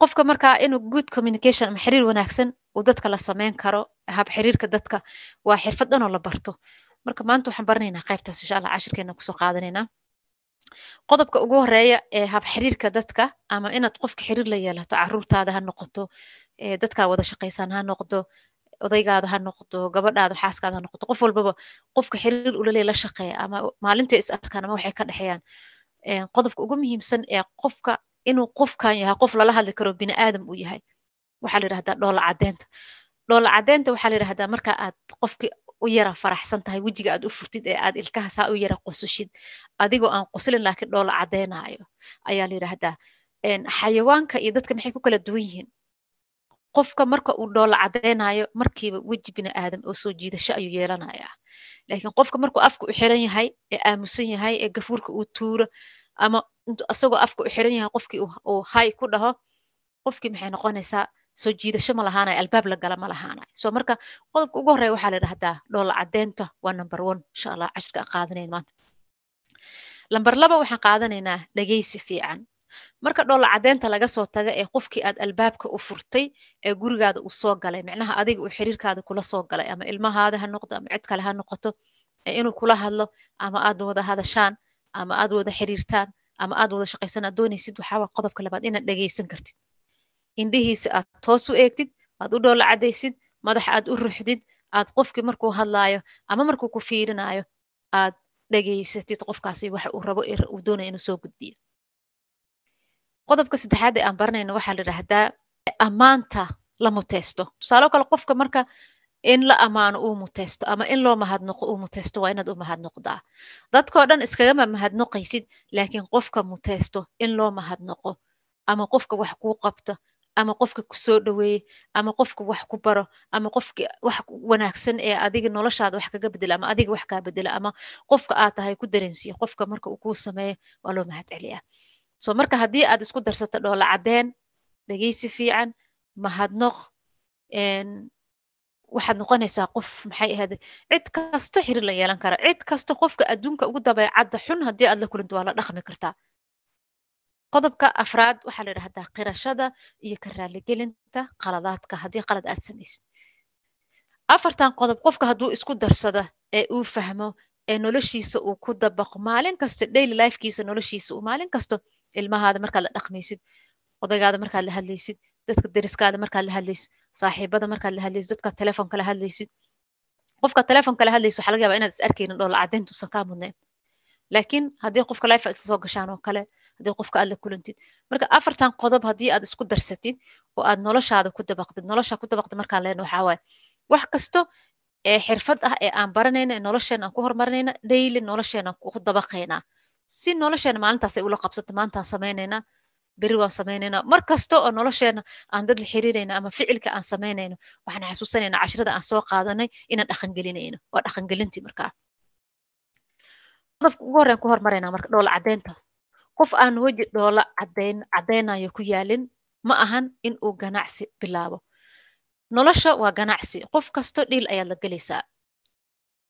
qofka markaa inuu good communication ama xiriir wanaagsan uu dadka la sameyn karo hab xiriirka dadka waa xirfad dhanoo la barto. Marka maanta waxaan baranaynaa qaybtaas insha allah cashirkeena ku soo qaadanaynaa qodobka ugu horreeya ee hab xiriirka dadka ama inaad qofka xiriir la yeelato caruurtaada ha noqoto dadkaa wada shaqaysaan ha noqdo odaygaada ha noqdo gabadhaada xaaskaada ha noqoto qof walbaba qofka xiriir ulale la shaqeeya ama maalintay is arkaan ama waxay ka dhexeeyaan. Qodobka ugu muhiimsan ee qofka inuu qofkan yahay qof lala hadli karo bini aadam uu yahay. Waxaa la yidhahdaa dhoola caddeynta. Dhoola caddeynta waxaa la marka aad qofki u yara faraxsan tahay wejiga aad u furtid ee aad ilkaha saa u yara qosushid adigoo aan qoslin laakiin dhoola caddeynayo ayaa la xayawaanka iyo dadka maxay ku kala duwan yihiin? Qofka marka uu dhoola caddeynayo markiiba weji bini aadam oo soo jiidasho ayuu yeelanayaa. Laakiin qofka markuu afka u xiran yahay ee aamusan yahay ee gafuurka uu tuuro ama isagoo afka u xiran yahay qofkii uu hay ku dhaho qofkii maxay noqonaysaa soo jiidasho ma lahaanayo albaab la gala ma lahaanayo so marka qodobka ugu horreya waxaa la yidhahdaa dhoola caddeynta waa number one insha allah cashirka qaadanayn maanta. Lamber laba waxaan qaadanaynaa dhegeysi fiican. Marka dhoola caddeynta laga soo taga ee qofkii aad albaabka u furtay ee gurigaada uu soo galay micnaha adiga uu xiriirkaada kula soo galay ama ilmahaada ha noqdo ama cid kale ha noqoto ee inuu kula hadlo ama aad wada hadashaan ama aad wada xiriirtaan ama aad wada shaqaysan aad doonaysid waxaa waa qodobka labaad inaad dhegeysan kartid. Indhihiisa aad toos u eegtid aad u dhoola caddaysid madaxa aad u ruxdid aad qofkii markuu hadlaayo ama markuu ku fiirinayo aad dhegeysatid qofkaasi waxa uu rabo uu doonaya inuu soo gudbiyo. Qodobka saddexaad ee aan baranayno waxaa la yidhaahdaa ammaanta la muteysto. Tusaalo kale qofka marka in la ammaano uu muteysto ama in loo mahadnoqo uu muteysto waa inaad u mahadnoqdaa dadkoo dhan iskagama mahadnoqaysid laakiin qofka muteysto in loo mahadnoqo ama qofka wax kuu qabto ama qofka ku soo dhaweeye ama qofka wax ku baro ama qofka wax wanaagsan ee adiga noloshaada wax kaga bedela ama adiga wax kaa bedela ama qofka aad tahay ku dareensiya qofka marka uu kuu sameeyo waa loo mahad celiyaa so marka haddii aad isku darsato dhoola caddeen dhegeysi fiican mahadnoq waxaad noqonaysaa qof maxay ahade cid kasta xiriir la yeelan kara cid kasta qofka adduunka ugu dabeecadda xun haddii aad la kulinto waa la dhaqmi kartaa. Qodobka afraad waxaa la yidhahdaa qirashada iyo ka raaligelinta qaladaadka haddii qalad aad samaysid. Afartan qodob qofka hadduu isku darsada ee uu fahmo ee noloshiisa uu ku dabaqo maalin kasta daily lifekiisa noloshiisa uu maalin kasto ilmahaada markaad la dhaqmaysid odaygaada markaad la hadlaysid dadka deriskaada markaad la hadlaysid saaxiibada markaad la hadlaysid dadka telefonka la hadlaysid qofka telefonka la hadlaysid waxaa laga yaabaa inaad is dhoola caddeynta usan kaa mudnayn laakiin haddii qofka life isla gashaan oo kale haddii qofka aad la kulantid marka afartan qodob haddii aad isku darsatid oo aad noloshaada ku dabaqdid nolosha ku dabaqdid markaan leena waxaa wax kasto ee xirfad ah ee aan baranayna ee nolosheena aan ku horumarinayna daily nolosheena ku dabaqaynaa si nolosheena maalintaas ay ula qabsato maantaan samaynaynaa beri waan samaynaynaa mar kasta oo nolosheena aan dad la xiriirayna ama ficilka aan samaynayno waxaan xasuusanaynaa cashrada aan soo qaadanay inaan dhaqangelinayno. Waa dhaqangelintii markaa qodobka ugu horreyn ku hormaraynaa marka dhoola caddeynta qof aan weji dhoola caddeyn caddeynayo ku yaalin ma ahan in uu ganacsi bilaabo. Nolosha waa ganacsi. Qof kasto dhiil ayaad la gelaysaa.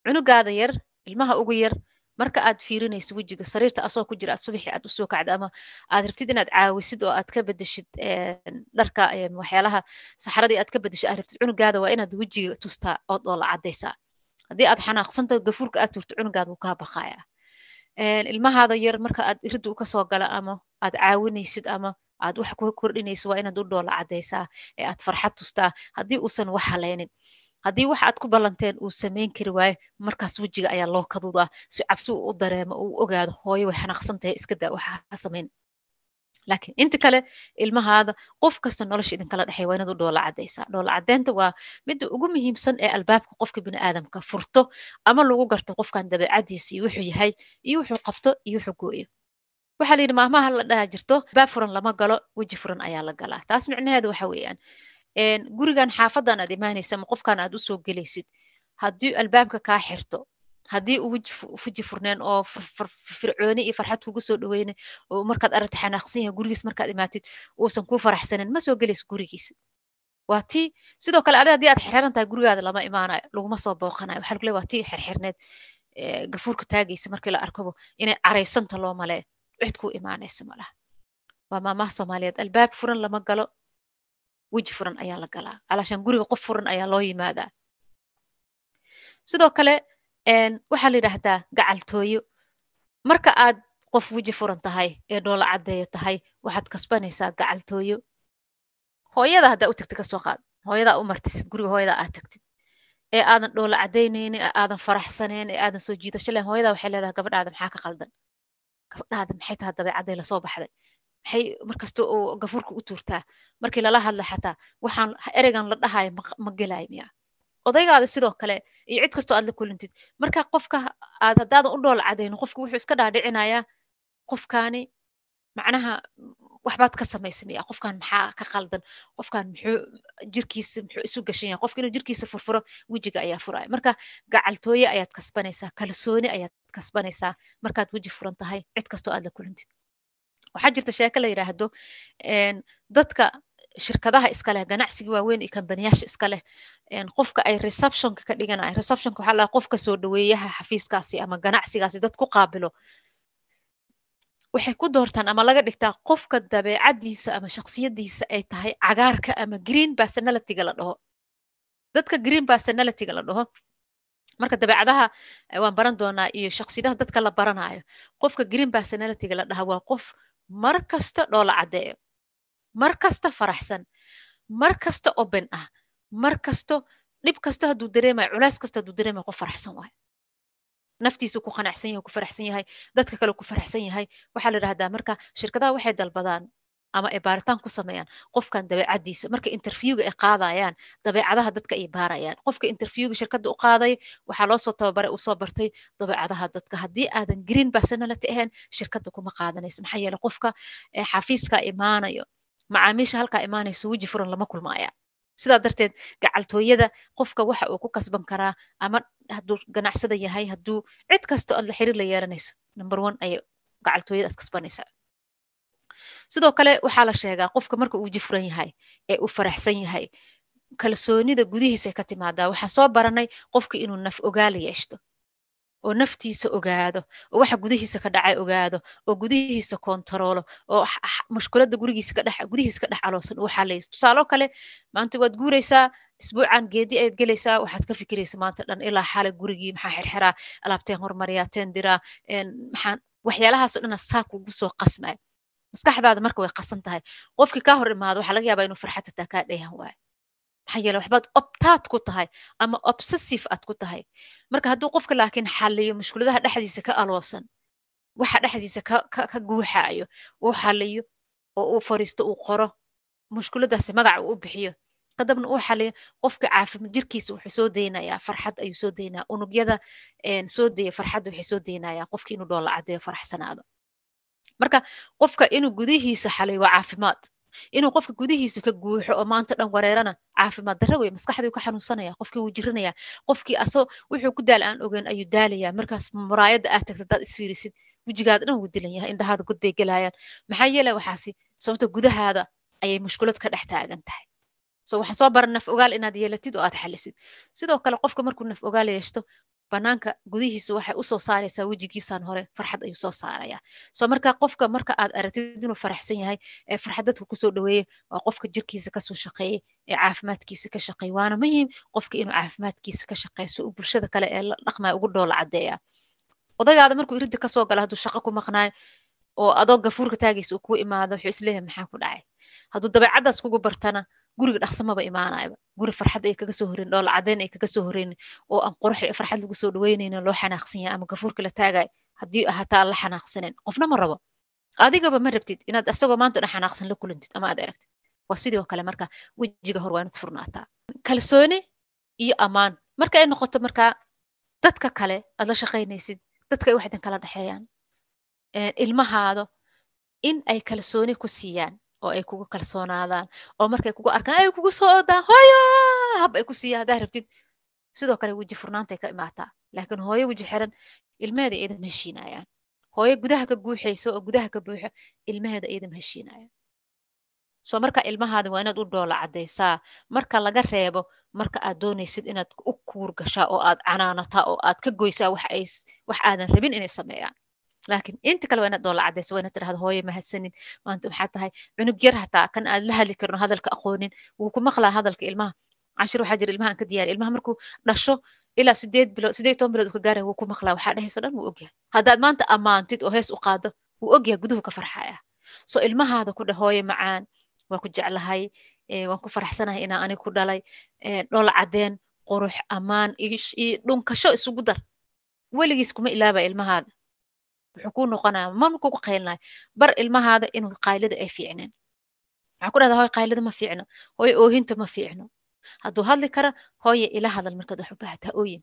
Cunugaada yar ilmaha ugu yar marka aad fiirinayso wejiga sariirta asoo ku jira aad subaxii aad u soo kacda ama aad rabtid inaad caawisid oo aad ka bedeshid dharka waxyaalaha saxaradii aad ka bedeshid aad rabtid cunugaada waa inaad wejiga tustaa ood dhoola caddaysaa. Haddii aad xanaaqsantaho gafuurka aad turto cunugaada wuu kaa baqaaya ilmahaada yar marka aad ridda uka soo gala ama aad caawinaysid ama aad wax ku kordhinaysid waa inaad u dhoola caddaysaa ee aad farxad tustaa. Haddii uusan wax halaynin haddii wax aad ku ballanteen uu samayn kari waayo markaas wejiga ayaa loo kadudaa si cabsi u dareemo uu ogaado hooyo way xanaaqsan tahay iska waxa ha laakiin inta kale ilmahaada qof kasta nolosha idinkala dhexey waa inaad dhoola caddaysaa. Dhoola caddeynta waa midda ugu muhiimsan ee albaabka qofka bini'aadamka furto ama lagu garto qofkan dabeecadiisa iyo wuxuu yahay iyo wuxuu qabto iyo wuxuu gooyo. Waxaa la yidhi maahmaha la dhaha jirto baab furan lama galo weji furan ayaa la galaa. Taas micnaheedu waxa weeyaan gurigan xaafadan aad imaanaysa qofkan aad u soo gelaysid haddii albaabka kaa xirto haddii uu weji furneen oo fircooni iyo farxad kugu soo dhaweyne oo markaad aragta xanaaqsan yahay gurigiis markaad imaatid uusan kuu faraxsanin ma soo gelayso gurigiisa waa tii sidoo kale adi haddii aad xirxiran tahay gurigaada lama imaanayo laguma soo booqanayo. Waxaa lagu leey waa tii xirxirneed gafuurka taagaysa markii la arkabo inay caraysanta loo malee cid kuu imaanaysa malaha waa maamaha soomaaliyeed albaab furan lama galo weji furan ayaa la galaa. Calaashaan guriga qof furan ayaa loo yimaadaa. Sidoo kale waxaa la yidhaahdaa gacaltooyo. Marka aad qof weji furan tahay ee dhoola caddeeya tahay waxaad kasbanaysaa gacaltooyo. Hooyada haddaa u tagtid ka soo qaad. Hooyadaa u martisid guriga hooyadaa aad tagtid. Ee aadan dhoola caddaynaynin ee aadan faraxsanayn ee aadan soo jiidasho lahayn hooyadaa waxay leedahay gabadhaada maxaa ka qaldan? Gabadhaada maxay tahay dabeecadday la soo baxday maxay markasta oo gafuurka u tuurtaa markii lala hadla xataa waxaan ereygan la dhahayo ma gelaayo miya. Odaygaada sidoo kale iyo cid kastoo aad la kulantid marka qofka aad haddaadan u dhoola cadayno qofka wuxuu iska dhaadhicinayaa qofkaani macnaha waxbaad ka samaysamaya qofkan maxaa ka qaldan? Qofkan muxuu jirkiisa muxuu isu gashan yahay? Qofka inuu jirkiisa furfuro wejiga ayaa furaya marka gacaltooye ayaad kasbanaysaa kalsooni ayaad kasbanaysaa markaad weji furan tahay cid kastoo aad la kulantid waxaa jirta sheeko la yidhaahdo dadka shirkadaha iska leh ganacsiga waaweyn iyo kambaniyaasha iska leh qofka ay receptionka ka dhiganayan receptionka waxaa lahaa qofka soo dhaweeyaha xafiiskaasi ama ganacsigaasi dad ku qaabilo. Waxay ku doortaan ama laga dhigtaa qofka dabeecadiisa ama shaksiyadiisa ay tahay cagaarka ama green personalityga la dhaho. Dadka green personalityga la dhaho marka dabeecadaha waan baran doonaa iyo shaksiyadaha dadka la baranayo qofka green personalityga la dhaha waa qof mar kasta dhoola caddeeyo mar kasta faraxsan mar kasta open ah mar kasto dhib kasta hadduu dareemayo culays kasta hadduu dareemayo qof faraxsan waayo. Naftiisu ku qanacsan yahay ku faraxsan yahay dadka kale ku faraxsan yahay. Waxaa la yidhahdaa marka shirkadaha waxay dalbadaan ama ay baaritaan ku sameeyaan. Qofkan dabeecadiisa marka interviewga ay qaadayaan dabeecadaha dadka ay baarayaan. Qofka interviewga shirkadda u qaaday waxaa loo tababaray uu soo bartay dabeecadaha dadka. Haddii aadan green personality ahayn shirkadda kuma qaadanayso. Maxaa yeele qofka xafiiska imaanayo macaamiisha halkaa imaanayso weji furan lama kulmaaya sidaa darteed gacaltooyada qofka waxa uu ku kasban karaa ama hadduu ganacsada yahay hadduu cid kasta la xiriir la yeelanayso number one ayay gacaltooyada aad kasbanaysaa sidoo kale waxaa la sheegaa qofka marka uu weji furan yahay ee uu faraxsan yahay kalsoonida gudihiisa ka timaadaa. Waxaan soo baranay qofka inuu naf ogaala yeeshto oo naftiisa ogaado oo waxa gudihiisa ka dhacay ogaado oo gudihiisa kontaroolo oo mushkuladda gurigiisa ka dhex gudihiisa ka dhex aloosan uu xalaysto tusaaloo kale maanta waad guuraysaa isbuucan geedi ayaad gelaysaa waxaad ka fikiraysa maanta dhan ilaa xalay gurigii maxaa xirxiraa alaabteen hormariyaa teen diraa maxaan waxyaalahaasoo dhana saa kugu soo qasmaya maskaxdaada marka way qasan tahay. Qofkii kaa hor imaado waxaa laga yaabaa inuu farxad hataa kaa dheehan waayo maxaa yeele waxbaad optaad ku tahay ama obsessive aad ku tahay. Marka hadduu qofka laakiin xaliyo mushkuladaha dhexdiisa ka aloosan waxa dhexdiisa ka guuxaayo uu xaliyo oo uu fariisto uu qoro mushkuladaasi magaca uu u bixiyo kadabna uu xaliyo qofka caafimad jirkiisa wuxuu soo deynayaa farxad ayuu soo deynaya unugyada soo deya farxadda waxay soo deynayaa qofki inuu dhoola caddeeyo faraxsanaado marka qofka inuu gudihiisa xaliyo waa caafimaad. Inuu qofka gudihiisa ka guuxo oo maanta dhan wareerana caafimaad darra wey maskaxdii ka xanuunsanaya qofkii wuu jiranaya qofkii asoo wuxuu ku daal aan ogeyn ayuu daalaya markaas muraayadda aad tagta hadaad isfiirisid wejigaada dhan wuu dilan yahay indhahaada god bay gelayaan maxaa yeele waxaasi sababta gudahaada ayay mushkulad ka dhex taagan tahay. So waxaan soo baran naf ogaal inaad yeelatid oo aad xalisid sidoo kale qofka markuu naf ogaal yeeshto banaanka gudihiisa waxay u soo saaraysaa wejigiisaan hore farxad ayuu soo saaraya. So marka qofka marka aad aragtid inuu faraxsan yahay ee farxad dadka ku soo dhaweeye waa qofka jirkiisa ka soo shaqeeyey ee caafimaadkiisa ka shaqeey waana muhiim qofka inuu caafimaadkiisa ka shaqeeyo si uu bulshada kale ee dhaqmaya ugu dhoola caddeeya. Odagaada markuu irinta ka soo gala hadduu shaqo ku maqnaayo oo adoo gafuurka taagaysa uu kugu imaado wuxuu is leeyahay maxaa ku dhacay? Hadduu dabeecaddaas kugu bartana guriga dhaqsamaba imaanayba guri farxad ay kaga soo horeyn dhoola caddeyn ay kaga soo horeynin oo aan qurux farxad lagu soo dhaweynaynin loo xanaaqsan yahay ama gafuurka la taagayo haddii hataa la xanaaqsanen qofna ma rabo. Adigaba ma rabtid inaad asagoo maanta dhan xanaaqsan la kulantid ama aad aragtid waa sidoo kale marka wejiga hor waa inaad furnaataa. Kalsooni iyo ammaan marka ay noqoto markaa dadka kale aad la shaqaynaysid dadka ay waxdan kala dhexeeyaan ilmahaado in ay kalsooni ku siiyaan oo ay kugu kalsoonaadaan oo markay kugu arkaan ay kugu soo odaan hooyo hab ay ku siiyaan haddaa rabtid. Sidoo kale weji furnaantay ka imaataa laakiin hooyo weji xiran ilmaheeda iidam heshiinayaan hooyo gudaha ka guuxayso oo gudaha ka buuxo ilmaheeda iidam heshiinayaan soo marka ilmahaada waa inaad u dhoola caddaysaa marka laga reebo marka aad doonaysid inaad u kuur gashaa oo aad canaanataa oo aad ka goysaa wax aadan rabin inay sameeyaan laakiin inta kale waa inaad dhoola cadayso waa inaad tirahdo hooye mahadsanid maanta maxaa tahay cunug yar hataa kan aad la hadli karno hadalka aqoonin wuu ku maqlaa hadalka ilmaha cashir waxaa jira ilmaha aan ka diyaariya ilmaha markuu dhasho ilaa sideed bilood sideed toban bilood uu ka gaaraya wuu ku maqlaa waxaa dhehayso dhan wuu ogyahay haddaad maanta ammaantid oo hees u qaado wuu ogyahay guduhu ka farxaya so ilmahaada ku dheh hooye macaan waa ku jeclahay waan ku faraxsanahay inaan anig ku dhalay dhoola cadeen qurux ammaan dhunkasho isugu dar weligiis kuma ilaaba ilmahaada wuxuu kuu noqonaya mama kugu qaylinayo bar ilmahaada inuu qaylada ay fiicneen. Waxaa ku dhahda hooye qaylada ma fiicno. Hooye oohinta ma fiicno. Hadduu hadli kara hooye ila hadal markaad wax u baahat ha ooyin.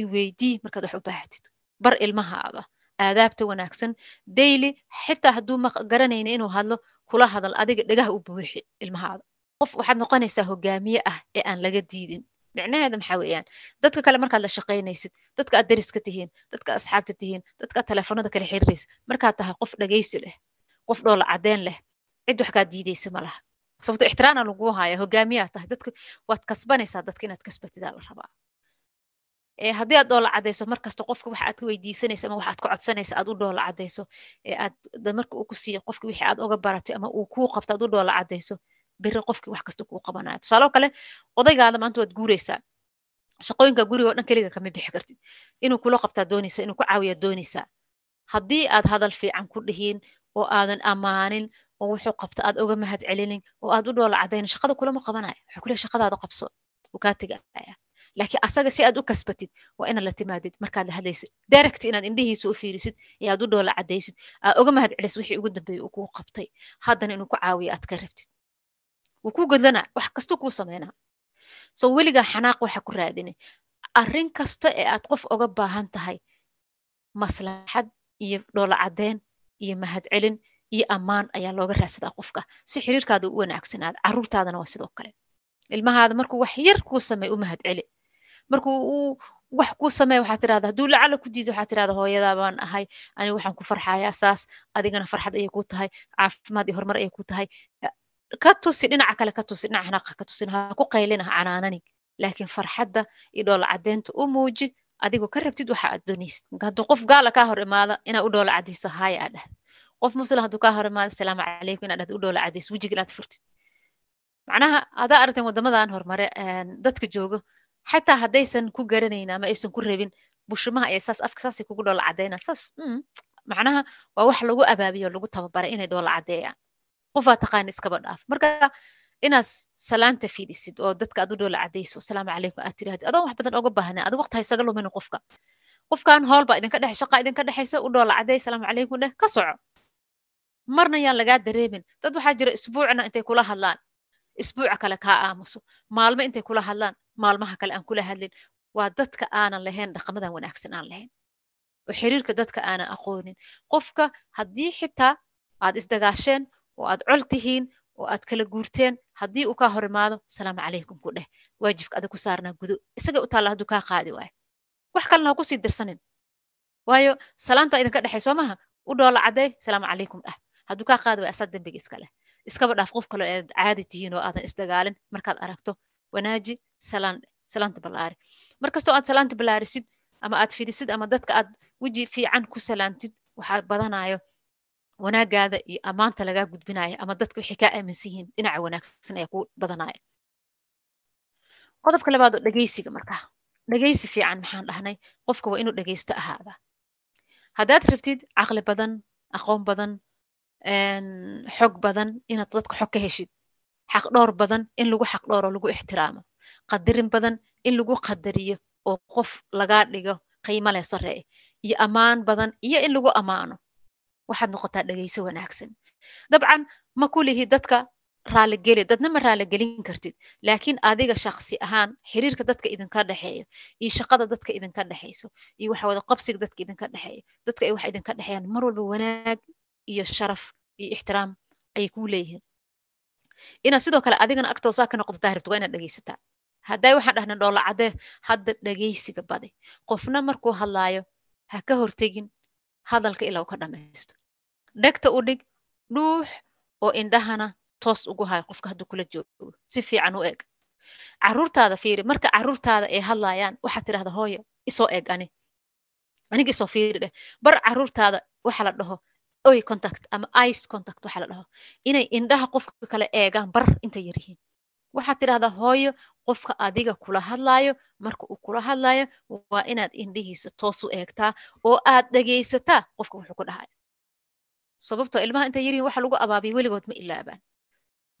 I weydii markaad wax u baahatid. Bar ilmahaada aadaabta wanaagsan. Daily xitaa hadduu garanayna inuu hadlo kula hadal adiga dhagaha u buuxi ilmahaada qof waxaad noqonaysaa hogaamiye ah ee aan laga diidin micnaheeda maxaa weeyaan dadka kale markaad la shaqaynaysid dadka aad dariska tihiin dadka asxaabta tihiin dadka aad telefoonada kala xiriiraysid markaad tahay qof dhagaysi leh qof dhoola cadeen leh cid wax kaa diidaysa ma laha sababto ixtiraana laguu haya hogaamiyaa tahay dadka waad kasbanaysaa dadka inaad kasbatidaa la rabaa haddii aad dhoola cadayso markasta qofka waxa aad ka weydiisanaysa ama waxa aad ka codsanaysa aad u dhoola cadayso aad marka uu ku qofki wixii aad oga baratay ama uu kuu qabto aad u dhoola cadayso beri qofkii wax kasta kuu qabanaya tusaaloo kale odaygaada maanta waad guuraysaa. Shaqooyinka guriga o dhan keliga kama bixi kartid. Inuu kula qabtaa doonaysa inuu ku caawiyaa doonaysaa. Haddii aad hadal fiican ku dhihiin oo aadan ammaanin oo wuxuu qabta aad oga mahad celinin oo aad u dhoola cadaynin shaqada kulama qabanaya wuxuu ku leeyahay shaqadaada qabso wuu kaa tegaya laakiin asaga si aad u kasbatid waa inaad la timaadid. Markaad la hadlaysid direct inaad indhihiisa u fiirisid ee aad u dhoola cadaysid aad oga mahad celisid wixii ugu dambeeyey uu kuu qabtay. Haddana inuu ku caawiyo aad ka rabtid wuu kuu godlanaa wax kastuu kuu sameynaa so weligaa xanaaq waxa ku raadini. Arrin kasta ee aad qof oga baahan tahay maslaxad iyo dhoola cadeen iyo mahad celin iyo ammaan ayaa looga raadsadaa qofka. Si xiriirkaada u wanaagsanaada carruurtaadana waa sidoo kale. Ilmahaada markuu wax yar kuu sameey u mahad celi. Markuu uu wax kuu sameey waxaa tirahda hadduu lacala ku diido waxaa tirahda hooyadaa baan ahay. Anigu waxaan ku farxayaa saas adigana farxad ayay ku tahay. Caafimaad iyo horumar ayay ku tahay ka tusi dhinaca kale ka tusi dhinaca xanaqa ka tusin ha ku qaylina ha canaanani. Laakiin farxadda iyo dhoola caddeynta u muuji adigoo ka rabtid waxa aad doonaysid. Hadduu qof gaala kaa hor imaada inaad u dhoola caddayso haaya aad dhahda qof muslim hadduu kaa hor imaada salaamu calaykum inaad dhahda u dhoola caddayso wejiga inaad furtid. Macnaha adaa aragteen waddamadan horumare dadka joogo xataa haddaysan ku garanaynin ama aysan ku rabin bushimaha ay saas afka saasay kugu dhoola caddeynaan saas macnaha waa wax lagu abaabiyo lagu tababaray inay dhoola caddeeyaan qofaa taqaani iskaba dhaaf. Marka inaad salaanta fidisid oo dadka aad u dhoola caddayso asalaamu calaykum aad tirahdid adoon wax badan oga baahna adi waqti haysaga luminin qofka. Qofkan hool idinka dhex shaqa idinka dhexaysa u dhoola cadday asalaamu calaykum dheh ka soco. Marna yaan lagaa dareemin. Dad waxaa jira isbuucna intay kula hadlaan. Isbuuca kale kaa aamuso. Maalmo intay kula hadlaan. Maalmaha kale aan kula hadlin. Waa dadka aanan lahayn dhaqamadan wanaagsan aan lahayn. Oo xiriirka dadka aanan aqoonin. Qofka haddii xitaa aad isdagaasheen oo aad col tihiin oo aad kala guurteen haddii uu kaa hor imaado asalaamu calaykum ku dheh waajibka adag ku saarnaa gudo isaga u taalla hadduu kaa qaadi waayo wax kalena ha ku sii dirsanin waayo salaanta idinka dhexay soo maha u dhoola cadday asalaamu calaykum dheh hadduu kaa qaadi waayo asaa dembiga iska leh iskaba dhaaf qof kale aad caadi tihiin oo aadan isdagaalin markaad aragto wanaaji salaan salaanta ballaari markastoo aad salaanta ballaarisid ama aad fidisid ama dadka aad weji fiican ku salaantid waxaa badanayo wanaagaada iyo ammaanta lagaa gudbinaya ama dadka waxay kaa aaminsan yihiin dhinaca wanaagsan ayaa ku badanaya qodobka labaad oo dhegaysiga markaa dhegaysi fiican maxaan dhahnay qofka waa inuu dhegaysto ahaada. Haddaad rabtid caqli badan aqoon badan xog badan inaad dadka xog ka heshid xaq dhowr badan in lagu xaq dhowro lagu ixtiraamo qadarin badan in lagu qadariyo oo qof lagaa dhigo qiimo leh saree iyo ammaan badan iyo in lagu ammaano waxaad noqotaa dhegayso wanaagsan. Dabcan ma ku lihi dadka raaligeli dadna ma raaligelin kartid laakiin adiga shaksi ahaan xiriirka dadka idinka dhexeeyo iyo shaqada dadka idinka dhexayso iyo waxa wada qabsiga dadka idinka dhexeeyo dadka ay wax idinka dhexeeyaan mar walba wanaag iyo sharaf iyo ixtiraam ayay kuu leeyihiin. Inaad sidoo kale adigana agtoosaa ka noqdataa rabto waa inaad dhegaysataa hadday waxaan dhahnay dhoola caddee hadda dhegaysiga badi. Qofna markuu hadlaayo ha ka hortegin hadalka ilaa uu ka dhamaysto dhegta u dhig dhuux oo indhahana toos ugu hayo qofka hadduu kula joogo. Si fiican u eg carruurtaada fiiri marka carruurtaada ay hadlaayaan waxaad tidhahda hooyo isoo eg ani. Aniga isoo fiiri dheh. Bar caruurtaada waxa la dhaho oy contact ama ice contact waxa la dhaho. Inay indhaha qofka kale eegaan bar intay yaryihiin waxaad tidhahdaa hooyo qofka adiga kula hadlaayo marka uu kula hadlaayo waa inaad indhihiisa toos u eegtaa oo aad dhegaysataa qofka wuxuu ku dhahayo sababtoo ilmaha intay yaryihiin waxa lagu abaabiya weligood ma ilaabaan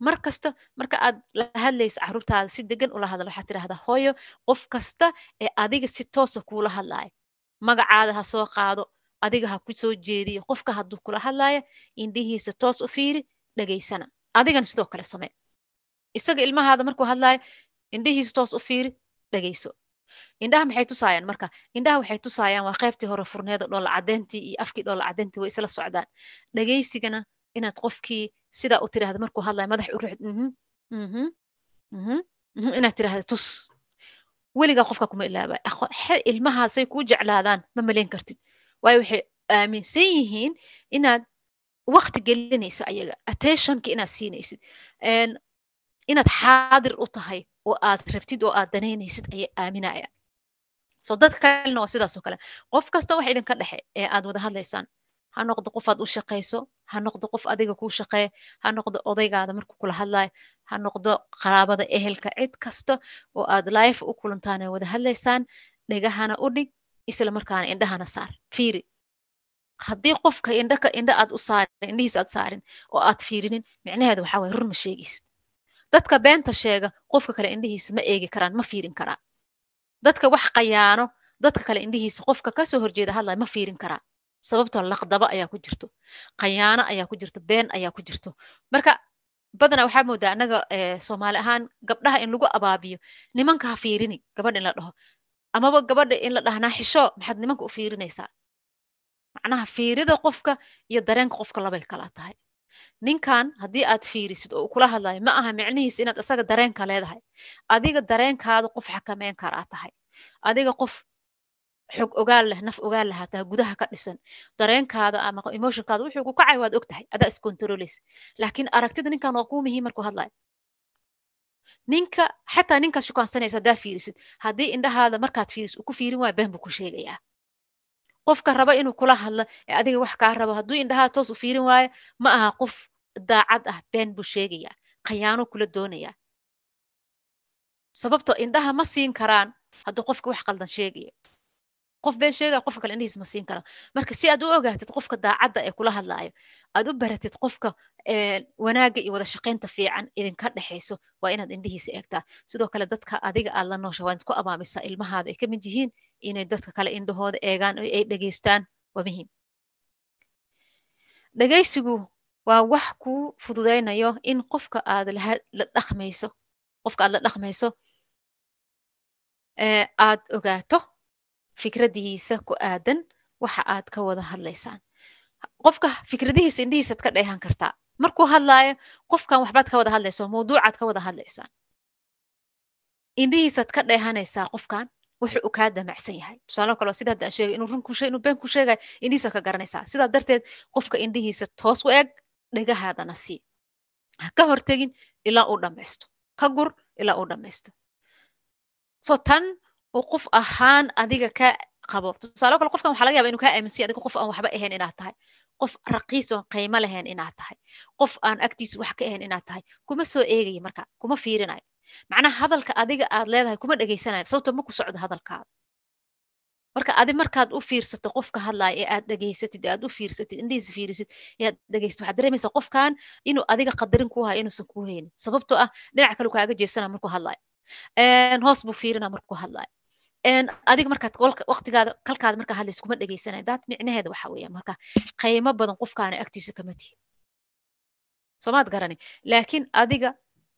mar kasta marka aad la hadlayso caruurtaada si degan ula hadal waxaad tidhahdaa hooyo qof kasta ee adiga si toosa kuula hadlaayo. Magacaada ha soo qaado adiga ha ku soo jeediyo. Qofka hadduu kula hadlaayo indhihiisa toos u fiiri dhegaysana. Adigana sidoo kale samee. Isaga ilmahaada markuu hadlaayo indhihiisa toos u fiiri dhegayso indhaha maxay tusaayaan marka indhaha waxay tusaayaan waa qaybtii hore furneeda dhoola caddeyntii iyo afkii dhoola caddeyntii way isla socdaan. Dhegaysigana inaad qofkii sidaa u tiraahdo markuu hadlayo madax u ruxd inaad tiraahdo tus weligaa qofka kuma ilaabay. Ilmahaasay kuu jeclaadaan ma malayn kartid. Waayo waxay aaminsan yihiin inaad waqti gelinayso ayaga attentionka inaad siinaysid. Inaad xaadir u tahay oo aad rabtid oo aad danaynaysid ayay aaminayaan so dadka kalena waa sidaas oo kale qof kasta wax idinka dhexe ee aad wada hadlaysaan ha noqdo qof aad u shaqayso ha noqdo qof adiga kuu shaqeeya ha noqdo odaygaada markuu kula hadlayo ha noqdo qaraabada ehelka cid kasta oo aad life u kulantaan ee wada hadlaysaan dhegahana u dhig isla indhahana saar fiiri haddii qofka indha aad u saarin indhihiis aad saarin oo aad fiirinin micnaheedu waxaa waye run ma sheegaysid dadka beenta sheega qofka kale indhihiisa ma eegi karaan ma fiirin karaa dadka wax qayaano dadka kale indhihiisa qofka ka soo horjeeda hadlaya ma fiirin karaa sababtoo laqdaba ayaa ku jirto qayaano ayaa ku jirto been ayaa ku jirto. Marka badanaa waxaa moodaa annaga soomaali ahaan gabdhaha in lagu abaabiyo nimanka ha fiirini gabadha in la dhaho. Amaba gabadha in la dhahnaa xisho maxaad nimanka u fiirinaysaa? Macnaha fiirida qofka iyo dareenka qofka labay kala tahay ninkan haddii aad fiirisid oo kula hadlayo ma aha micnihiis inaad isaga dareenka leedahay. Adiga dareenkaada qof xakameyn karaa tahay. Adiga qof xog ogaal leh naf ogaal leh hataa gudaha ka dhisan. Dareenkaada ama emotionkaada wuxuu ku kacay waad og adaa iscontroleysa laakiin aragtida ninkan waa kuu muhiim markuu hadlayo ninka xataa ninkaad shukaansanaysa haddaa fiirisid. Haddii indhahaada markaad fiirisid uu fiirin waayo been buu ku sheegayaa qofka raba inuu kula hadlo ee adiga wax kaa rabo hadduu indhahaa toos u fiirin waayo ma aha qof daacad ah been buu sheegayaa khayaano kula doonayaa. Sababtoo indhaha ma siin karaan hadduu qofka wax qaldan sheegayo. Qof been sheegaya qofka kale indhihiis ma siin karaan. Marka si aad u ogaatid qofka daacadda ee kula hadlaayo aad u baratid qofka wanaagga iyo wada shaqaynta fiican idinka dhexayso waa inaad indhihiisa eegtaa. Sidoo kale dadka adiga aad la noosha waa ku amaamisaa ilmahaada ay ka mid yihiin inay dadka kale indhahooda eegaan oo ay dhegaystaan waa muhiim dhegaysigu waa wax kuu fududaynayo in qofka aad la dhaqmayso qofka aad la dhaqmayso aad ogaato fikradihiisa ku aadan waxa aad ka wada hadlaysaan qofka fikradihiisa indhihiisaad ka dheehan kartaa markuu hadlaayo qofkan waxbaad ka wada hadlayso mawduucaad ka wada hadlaysaan indhihiisaad ka dheehanaysaa qofkan wuxuu u kaa damacsan yahay tusaale kale sida hadda aan sheegay inuu run ku sheeg inuu been ku sheegayo indhihiisa ka garanaysaa sidaa darteed qofka indhihiisa toos u eg dhegahaadana sii ha ka hortegin ilaa uu dhammaysto ka gur ilaa uu dhammaysto so tan uu qof ahaan adiga ka qabo tusaale kale qofkan waxaa laga yaba inuu kaa aaminsiya adiga qof aan waxba ahayn inaad tahay qof raqiis oon qiimo lahayn inaad tahay qof aan agtiisa wax ka ahayn inaad tahay kuma soo eegayo marka kuma fiirinayo macnaha hadalka adiga aad leedahay kuma dhegaysanayo sababto ma ku socdo hadalkaada marka adi markaad u fiirsato qofka hadlaya ee aad dhegaysatid aad u fiirsatid indhihiisa fiirisid ee aad waxaad dareemaysaa qofkan inuu adiga qadarin ku hayo inuusan kuu haynin. Sababtoo ah dhinac kale kaaga jeesana markuu hadlayo hoos buu fiirina markuu hadlayo adiga markaad waqtigaada kalkaada markaa hadlaysa kuma dhegaysanayo daad micnaheeda waxa weeya marka qiimo badan qofkaana agtiisa kama tihin. Soomaad garani. Laakiin adiga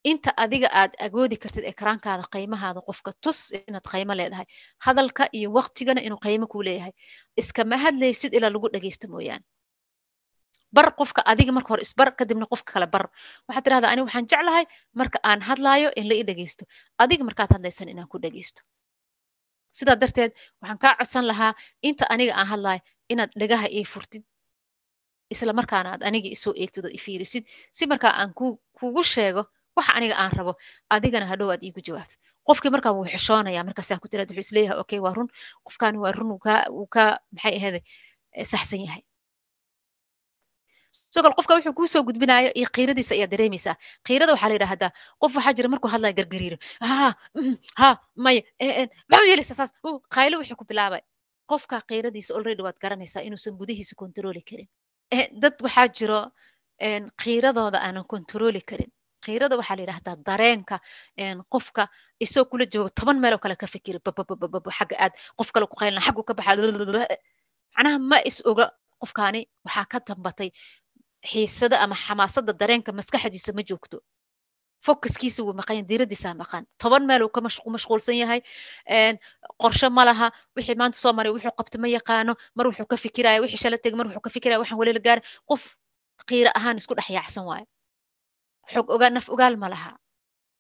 inta adiga aad agoodi kartid ekraankaada qiimahaada qofka tus inaad qiimo leedahay. Hadalka iyo waqtigana inuu qiimo kuu leeyahay. Iskama hadlaysid ilaa lagu dhegaysto mooyaane. Bar qofka adiga marka hore isbar kadibna qofka kale bar. Waxaad tirahdaa ani waxaan jeclahay marka aan hadlaayo in la i dhegaysto adiga markaad hadlaysan inaan ku dhegaysto sidaa darteed waxaan kaa codsan lahaa inta aniga aan hadlaayo inaad dhegaha ii furtid isla markaana aniga isoo eegtid oo ifiirisid si markaa aan kugu sheego waxa aniga aan rabo adigana hadhow aad iigu jawaabto. Qofkii markaa wuu xishoonaya markaasaa ku tiraad wuxuu is leeyahay okay waa run. Qofkaani waa run uu ka maxay ahayd saxsan yahay. Sogol qofka wuxuu kuu gudbinayo iyo qiiradiisa ayaa dareemaysaa. Qiirada waxaa la yidhahdaa qof waxaa jira markuu hadlaya gargariiro. Ha ha maya maxuu yeelaysaa saas? Qaylo wixii ku bilaabay. Qofka qiiradiisa already waad garanaysaa inuusan gudihiisa kontrooli karin. Dad waxaa jiro qiiradooda aanan kontrooli karin qiirada waxaa la yidhahdaa dareenka qofka isoo kula joogo toban meel oo kale ka fikiri xagga aad qof kale ku qaylina xaggu ka baxa macnaha ma is oga qofkaani waxaa ka dambatay xiisada ama xamaasada dareenka maskaxdiisa ma joogto. Focuskiisa wuu maqan diiradiisaa maqan. Toban meel uu ka mashquulsan yahay qorshe ma laha wixii maanta soo maray wuxuu qabta ma yaqaano mar wuxuu ka fikiraya wixii shala tegay mar wuxuu ka fikiraya waxaan weli la gaarin qof qiira ahaan isku dhex yaacsan waayo xog naf ogaal ma laha.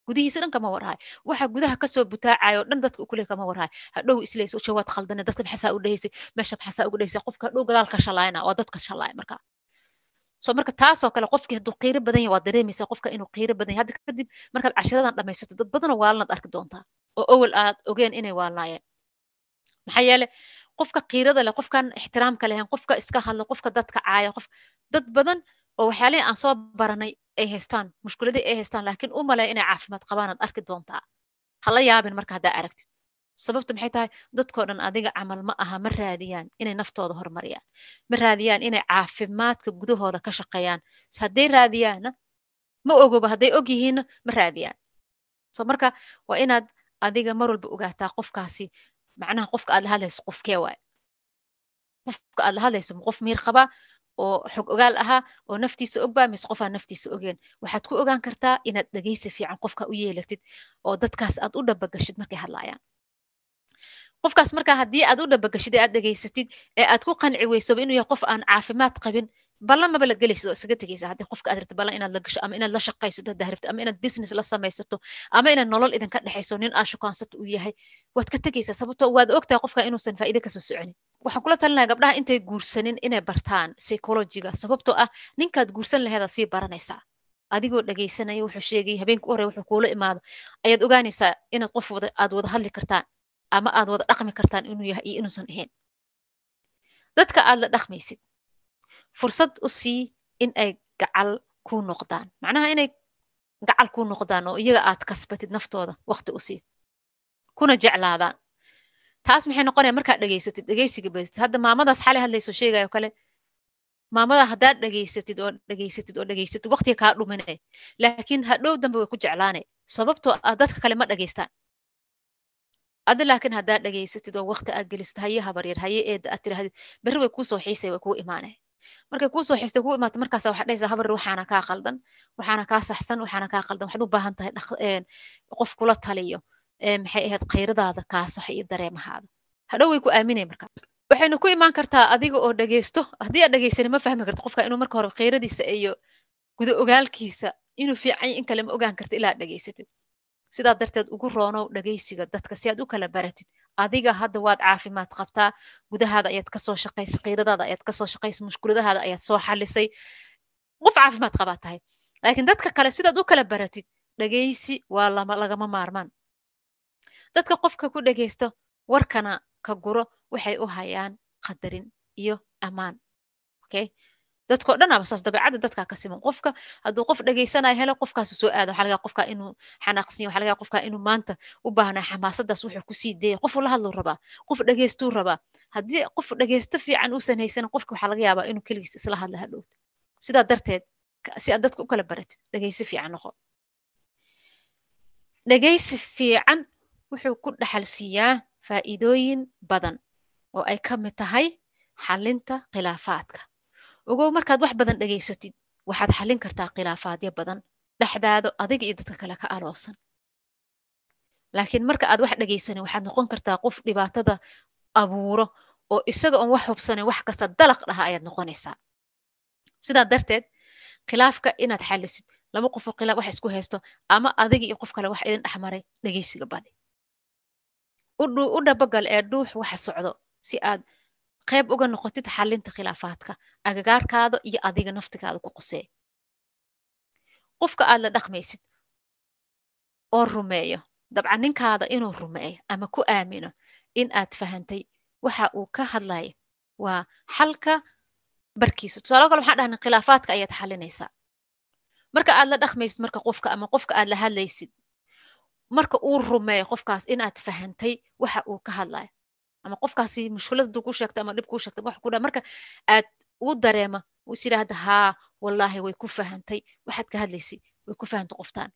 Gudihiisa dhan kama warhaay waxa gudaha ka soo butaacayo dhan dadka ukule kama warhaay hadhow isleys jawaad khaldane dadka maxasaa u meesha maxasaa ugu dhahaysay? Qofka hadhow gadaal ka shalaayna waa dadka shalaaya marka. So marka taasoo kale qofkii hadduu qiiro badan yahay waad dareemaysaa qofka inuu qiiro badan yahay. Hadda kadib markaad cashiradan dhamaysato dad badanoo waalanaad arki doontaa oo owel aad ogeen inay waalnaayeen maxaa yeele qofka qiirada leh qofkan ixtiraamka lehen qofka iska hadla qofka dadka caaya qof dad badan oo waxyaalihii aan soo baranay ay haystaan mushkiladii ay haystaan laakiin u malaya inay caafimaad qabaan aad arki doontaa hala yaabin marka haddaa aragtid. Sababta maxay tahay? Dadkoo dhan adiga camal ma aha ma raadiyaan inay naftooda horumariyaan. Ma raadiyaan inay caafimaadka gudahooda ka shaqeeyaan. Hadday raadiyaanna ma ogoba hadday og yihiinna ma raadiyaan. So marka waa inaad adiga mar walba ogaataa qofkaasi macnaha qofka aad la hadlayso qofkee waay? Qofka aad la hadlayso ma qof miir qabaa oo xog ogaal ahaa oo naftiisa ogbaa mise qofaa naftiisa ogeen. Waxaad ku ogaan kartaa inaad dhegaysi fiican qofka u yeelatid oo dadkaas aad u dhabagashid markay hadlayaan qofkaas markaa haddii aad u dhabagashid ee aad dhegaysatid ee aad ku qanci weysoba inuu yahay qof aan caafimaad qabin ballan maba la gelaysid oo isaga tegaysa haddii qofka aad rabtid ballan inaad la gasho ama inaad la shaqaysato haddaa rabtid ama inaad business la samaysato ama inaad nolol idinka dhexayso nin shukaansato uu yahay waad ka tegaysaa sababtoo waad ogtahay qofka inuusan faa'iide ka soo soconin waxaan kula talinayaa gabdhaha intay guursanin inay bartaan psychologiga sababtoo ah ninkaad guursan laheeda sii baranaysaa adigoo dhegaysanaya wuxuu sheegay habeenka u horey wuxuu kuula imaado. Ayaad ogaanaysaa inaad qof aad wada hadli kartaan ama aad wada dhaqmi kartaan inuu yahay iyo inuusan ahayn. Dadka aad la dhaqmaysid fursad u sii in ay gacal kuu noqdaan. Macnaha inay gacal kuu noqdaan oo iyaga aad kasbatid naftooda waqti u sii. Kuna jeclaadaan taas maxay noqonaya markaad dhegaysatid? Dhegaysiga baystid hadda maamadaas xalay hadlayso sheegayo kale maamada haddaad dhegaysatid oo dhegaysatid oo dhegaysatid waqtiga kaa dhuminay. Laakiin hadhow dambe way ku jeclaanay sababtoo ah dadka kale ma dhegaystaan. Adi laakiin haddaad dhegaysatid oo waqti aad gelistid haye habaryar haye eeda aad tirahdid berri way kuusoo xiisay way kuu imaanay. Markay kuusoo xiistay kuu imaato markaasa waxaad dhahaysaa habaryar waxaana kaa qaldan waxaana kaa saxsan waxaana kaa qaldan waxaad u baahan tahay qof kula taliyo maxay ahayd khayradaada kaa saxo iyo dareemahaada. Hadhow way ku aaminay markaa waxayna ku imaan kartaa adiga oo dhegaysto haddii aad dhegaysani ma fahmi karto qofka inuu marka hore khayradiisa iyo guda ogaalkiisa inuu fiican in kale ma ogaan karto ilaa aad dhegaysatid sidaa darteed ugu roonow dhegaysiga dadka si aad u kala baratid adiga hadda waad caafimaad qabtaa gudahaada ayaad ka soo shaqaysay khayradaada ayaad ka soo shaqaysay mushkuladahaada ayaad soo xalisay. Qof caafimaad qabaa tahay. Laakiin dadka kale sidaad u kala baratid dhegaysi waa lagama maarmaan dadka qofka ku dhegaysto warkana ka guro waxay u hayaan qadarin iyo ammaan okay dadkao dhan saas dabeecadda dadkaa ka siman. Qofka hadduu qof dhegaysanayo helo qofkaasu soo aada waxa laga qofka inuu xanaaqsinya waxa laga qofka inuu maanta u baahnaa xamaasadaas wuxuu ku sii dayay qofu la hadluu rabaa qof dhegaystuu rabaa. Haddii qof dhegaysto fiican uusan haysanin qofka waxaa laga yaabaa inuu keligiis isla hadla hadhowto sidaa darteed si aad dadka u kala baratid dhegaysi fiican noqo. Dhegaysi fiican wuxuu ku dhaxal siiyaa faa'iidooyin badan oo ay ka mid tahay xalinta khilaafaadka. Ogow markaad wax badan dhegaysatid waxaad xallin kartaa khilaafaadyo badan dhexdaada adiga iyo dadka kale ka aloosan laakiin marka aad wax dhegaysanin waxaad noqon kartaa qof dhibaatada abuuro oo isaga oon wax hubsanin wax kasta dalaq dhaha ayaad noqonaysaa. Sidaa darteed khilaafka inaad xallisid laba qofoo khilaaf wax isku haysto ama adiga iyo qof kale wax idin dhexmaray dhegaysiga badi u dhabagal ee dhuux waxa socdo si aad qayb uga noqotid xalinta khilaafaadka agagaarkaada iyo adiga naftigaada ku qusee. Qofka aad la dhaqmaysid oo rumeeyo dabcan ninkaada inuu rumeeyo ama ku aamino in aad fahantay waxa uu ka hadlayo waa xalka barkiisa tusaalo kale waxaan dhahnay khilaafaadka ayaad xalinaysaa marka aad la dhaqmaysid marka qofka ama qofka aad la hadlaysid marka uu rumeeyo qofkaas inaad fahantay waxa uu ka hadlayo ama qofkaasi mushkiladu ku sheegta ama dhib kuu sheegta wax ku dha marka aad uu dareema uu is yidhaahda haa wallaahi way ku fahantay. Waxaad ka hadlaysay way ku fahantay qoftaan.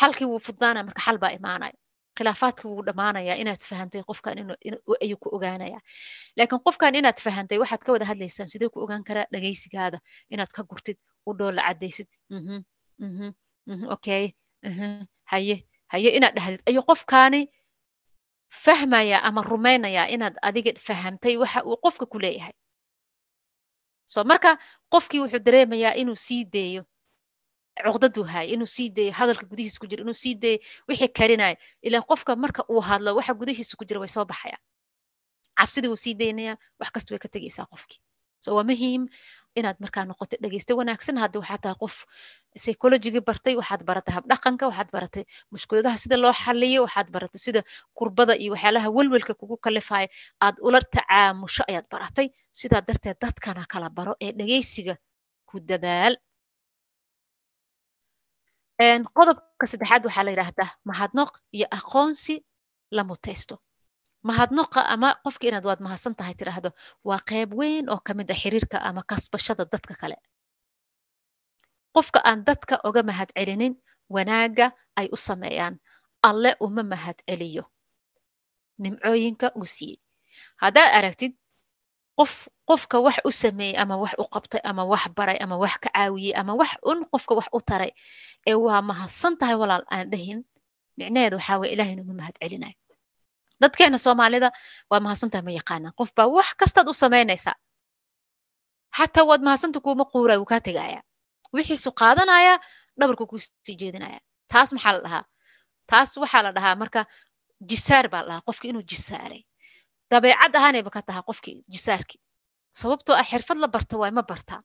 Xalkii wuu fudnaanaya marka xal baa imaanaya. Khilaafaadkii wuu dhammaanayaa inaad fahantay qofkan ayuu ku ogaanaya. Laakiin qofkan inaad fahantay waxaad ka wada hadlaysaan sidee ku ogaan karaa dhagaysigaada? Inaad ka gurtid u dhoolla caddaysid. Okay haye haye inaad dhahdid ayuu qofkaani fahmaya ama rumaynayaa inaad adiga fahamtay waxa uu qofka ku leeyahay. So marka qofkii wuxuu dareemayaa inuu sii deeyo cuqdaduu haaya inuu sii deeyo hadalka gudihiisa ku jira inuu sii deeyo wixii karinaya ilaan qofka marka uu hadlo waxa gudihiisa ku jira way soo baxaya. Cabsidii wuu sii daynaya wax kasta way ka tegaysaa qofkii. So waa muhiim inaad markaa noqoto dhegeysta wanaagsan haddii waxaa tahay qof psychologigii bartay waxaad baratay habdhaqanka waxaad baratay mushkuladaha sida loo xaliyo waxaad baratay sida kurbada iyo waxyaalaha welwelka kugu kalifaya aad ula tacaamusho ayaad baratay. Sidaa darteed dadkana kala baro ee dhegeysiga ku dadaal. Qodobka saddexaad waxaa la yidhaahdaa mahadnoq iyo aqoonsi la mutaysto mahadnoqa ama qofka inaad waad mahadsan tahay tidhaahdo waa qayb weyn oo ka mid a xiriirka ama kasbashada dadka kale. Qofka aan dadka oga mahad celinin wanaagga ay u sameeyaan. Alle uma mahad celiyo. Nimcooyinka uu siiyey. Haddaad aragtid qof qofka wax u sameeyey ama wax u qabtay ama wax baray ama wax ka caawiyey ama wax un qofka wax u taray ee waa mahadsan tahay walaal aan dhahin micnaheedu waxaa weye ilahay inuma mahad celinayo dadkeena soomaalida waa mahadsantahay ma yaqaanaan qof baa wax kastaad u samaynaysaa xataa waad mahadsanta kuuma quuraya wuu kaa tegaya wixiisu qaadanaya dhabarku kuu sii jeedinaya. Taas maxaa la dhahaa? Taas waxaa la dhahaa marka jisaar baa la dhahaa qofki inuu jisaaray. Dabeecad ahaanayba ka tahaa qofkii jisaarkii sababtoo ah xirfad la barta waay ma bartaa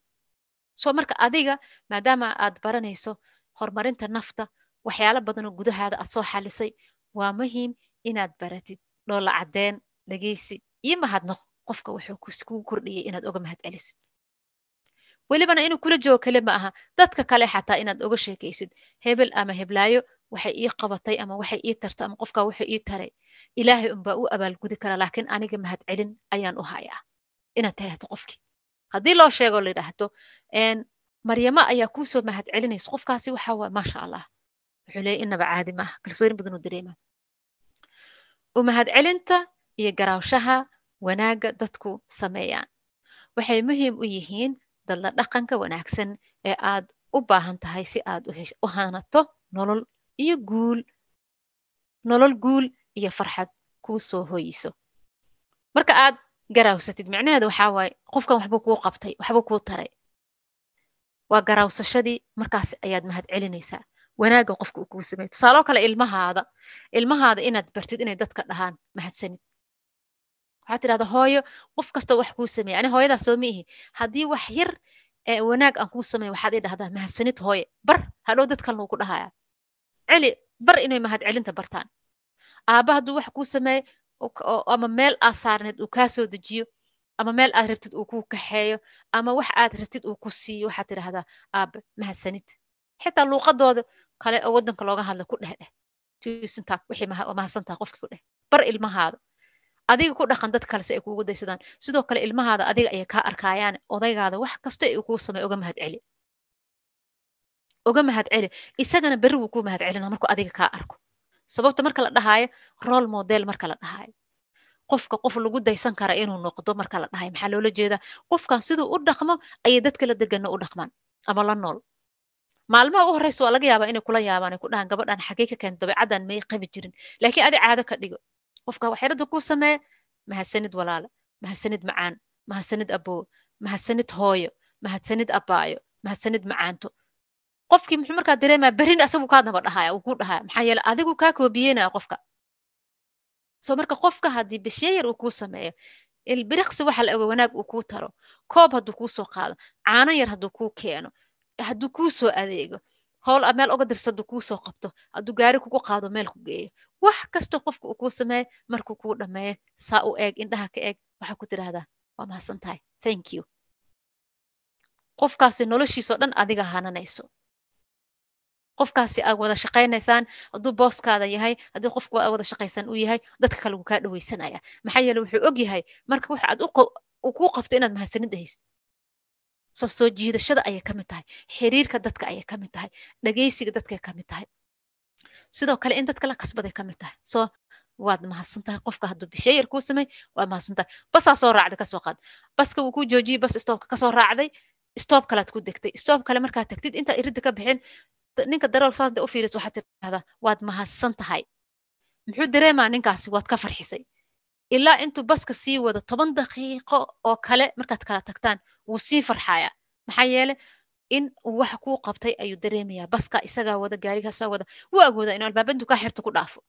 soo marka adiga maadaama aad baranayso horumarinta nafta waxyaalo badanoo gudahaada aad soo xalisay waa muhiim inaad baratid dhoolla caddeen dhegeysi iyo mahadnaq qofka wuxuu kugu kordhiyey inaad oga mahad celisid. Welibana inuu kula joogo kale ma aha dadka kale xataa inaad oga sheekaysid. Hebel ama heblaayo waxay ii qabatay ama waxay ii tartay ama qofkaa wuxuu ii taray. Ilaahay unbaa u abaalgudi kara laakiin aniga mahad celin ayaan u hayaa. Inaad tiraahdo qofkii haddii loo sheego la yidhaahdo maryamo ayaa kuusoo mahad celinaysa. Qofkaasi waxa waa maasha allah. Wuxuu leeyay inaba caadi maaha kalsooyin badan uu dareema u mahad celinta iyo garaawshaha wanaagga dadku sameeyaan waxay muhiim u yihiin dadla dhaqanka wanaagsan ee aad u baahan tahay si aad u hanato nolol iyo guul nolol guul iyo farxad kuu soo hoyiso marka aad garaawsatid micnaheedu waxaa waaye qofkan waxbuu kuu qabtay waxbuu kuu taray waa garaawsashadii markaas ayaad mahad celinaysaa wanaagga qofka uu kuu sameeyo tusaaloo kale ilmahaada ilmahaada inaad bartid inay dadka dhahaan mahadsanid waxaad tidhahda hooyo qof kastoo wax kuu sameeya ani hooyadaa soo ma haddii wax yar ee wanaag aan kuu sameeyo waxaad ii dhahdaa mahadsanid hooye bar hadhow dad ku dhahaya celi bar inay mahad bartaan. Aabba hadduu wax kuu sameeyo ama meel aad saarneed uu kaa dejiyo ama meel aad rabtid uu kuu kaxeeyo ama wax aad rabtid uu ku siiyo waxaad tidhahdaa aabba mahadsanid xitaa luuqadooda kale oo waddanka looga hadla ku dheh dheh tusintaa wixii mahadsantaa qofkii ku dheh bar ilmahaada adiga ku dhaqan dad kale si ay kuugu daysadaan. Sidoo kale ilmahaada adiga ayay kaa arkayaan odaygaada wax kasta ay kuu sameey oga mahad celi oga mahad celi isagana berri wuu kuu mahad celina markuu adiga kaa arko. Sababta marka la dhahaayo role model marka la dhahaayo. Qofka qof lagu daysan kara inuu noqdo marka la dhahayo maxaa loola jeedaa? Qofkan siduu u dhaqmo ayay dadka la degana u dhaqmaan. Ama la nool maalmaha u horeysa waa laga yaabaa inay kula yaabaan ay ku dhahaan gabadhan xagee ka keenta dabeecaddan may qabi jirin. Laakiin adi caado ka dhigo. Qofka waxyarada kuu sameeye mahadsanid walaale mahadsanid macaan mahadsanid aboo mahadsanid hooyo mahadsanid abaayo mahadsanid macaanto. Qofkii muxuu markaa dareemaya berin asagu kaa daba dhahaya uu kuu dhahaya maxaa yeele adigu kaa koobiyeynaya qofka. Soo marka qofka haddii bishiye yar uu kuu sameeyo ilbiriqsi waxa la oga wanaag uu kuu taro koob hadduu kuu soo qaado caano yar hadduu kuu keeno hadduu kuu soo adeego howl meel oga dirsa hadduu kuu soo qabto hadduu gaari kugu qaado meel ku geeyo. Wax kastoo qofka uu kuu sameeyo markuu kuu dhammeeyo saa u eeg indhaha ka eeg waxaa ku tidhaahdaa waa mahadsan tahay. Thank you. Qofkaasi noloshiisoo dhan adiga hananayso qofkaasi aad wada shaqaynaysaan hadduu booskaada yahay haddii qofku wada shaqaysan uu yahay dadka kale wuu kaa dhawaysanaya. Maxaa yeele wuxuu og yahay marka wax aad uu kuu qabto inaad mahadsanid haysid soo jiidashada ayay ka mid tahay. Xiriirka dadka ayay ka mid tahay. Dhagaysiga dadkay ka mid tahay. Sidoo kale in dadka la kasbaday ka mid tahay. Soo waad mahadsan tahay. Qofka hadduu bishayar kuu samey waad mahadsan basaa soo raacday ka soo qaad. Baska wuu kuu joojiyey bas stoobka ka soo raacday. Stoob kalead ku degtay. Stoob kale markaad tagtid intaa iridda ka bixin ninka darool saas de u fiiris waxaad tidhahdaa waad mahadsan tahay. Muxuu dareemaa ninkaasi waad ka farxisay ilaa intuu baska sii wado toban daqiiqo oo kale markaad kala tagtaan wuu sii farxayaa maxaa yeele in uu waxa kuu qabtay ayuu dareemayaa baska isagaa wada gaarigaasaa wada wuu awoodaa inuu albaabintu kaa xirto ku dhaafo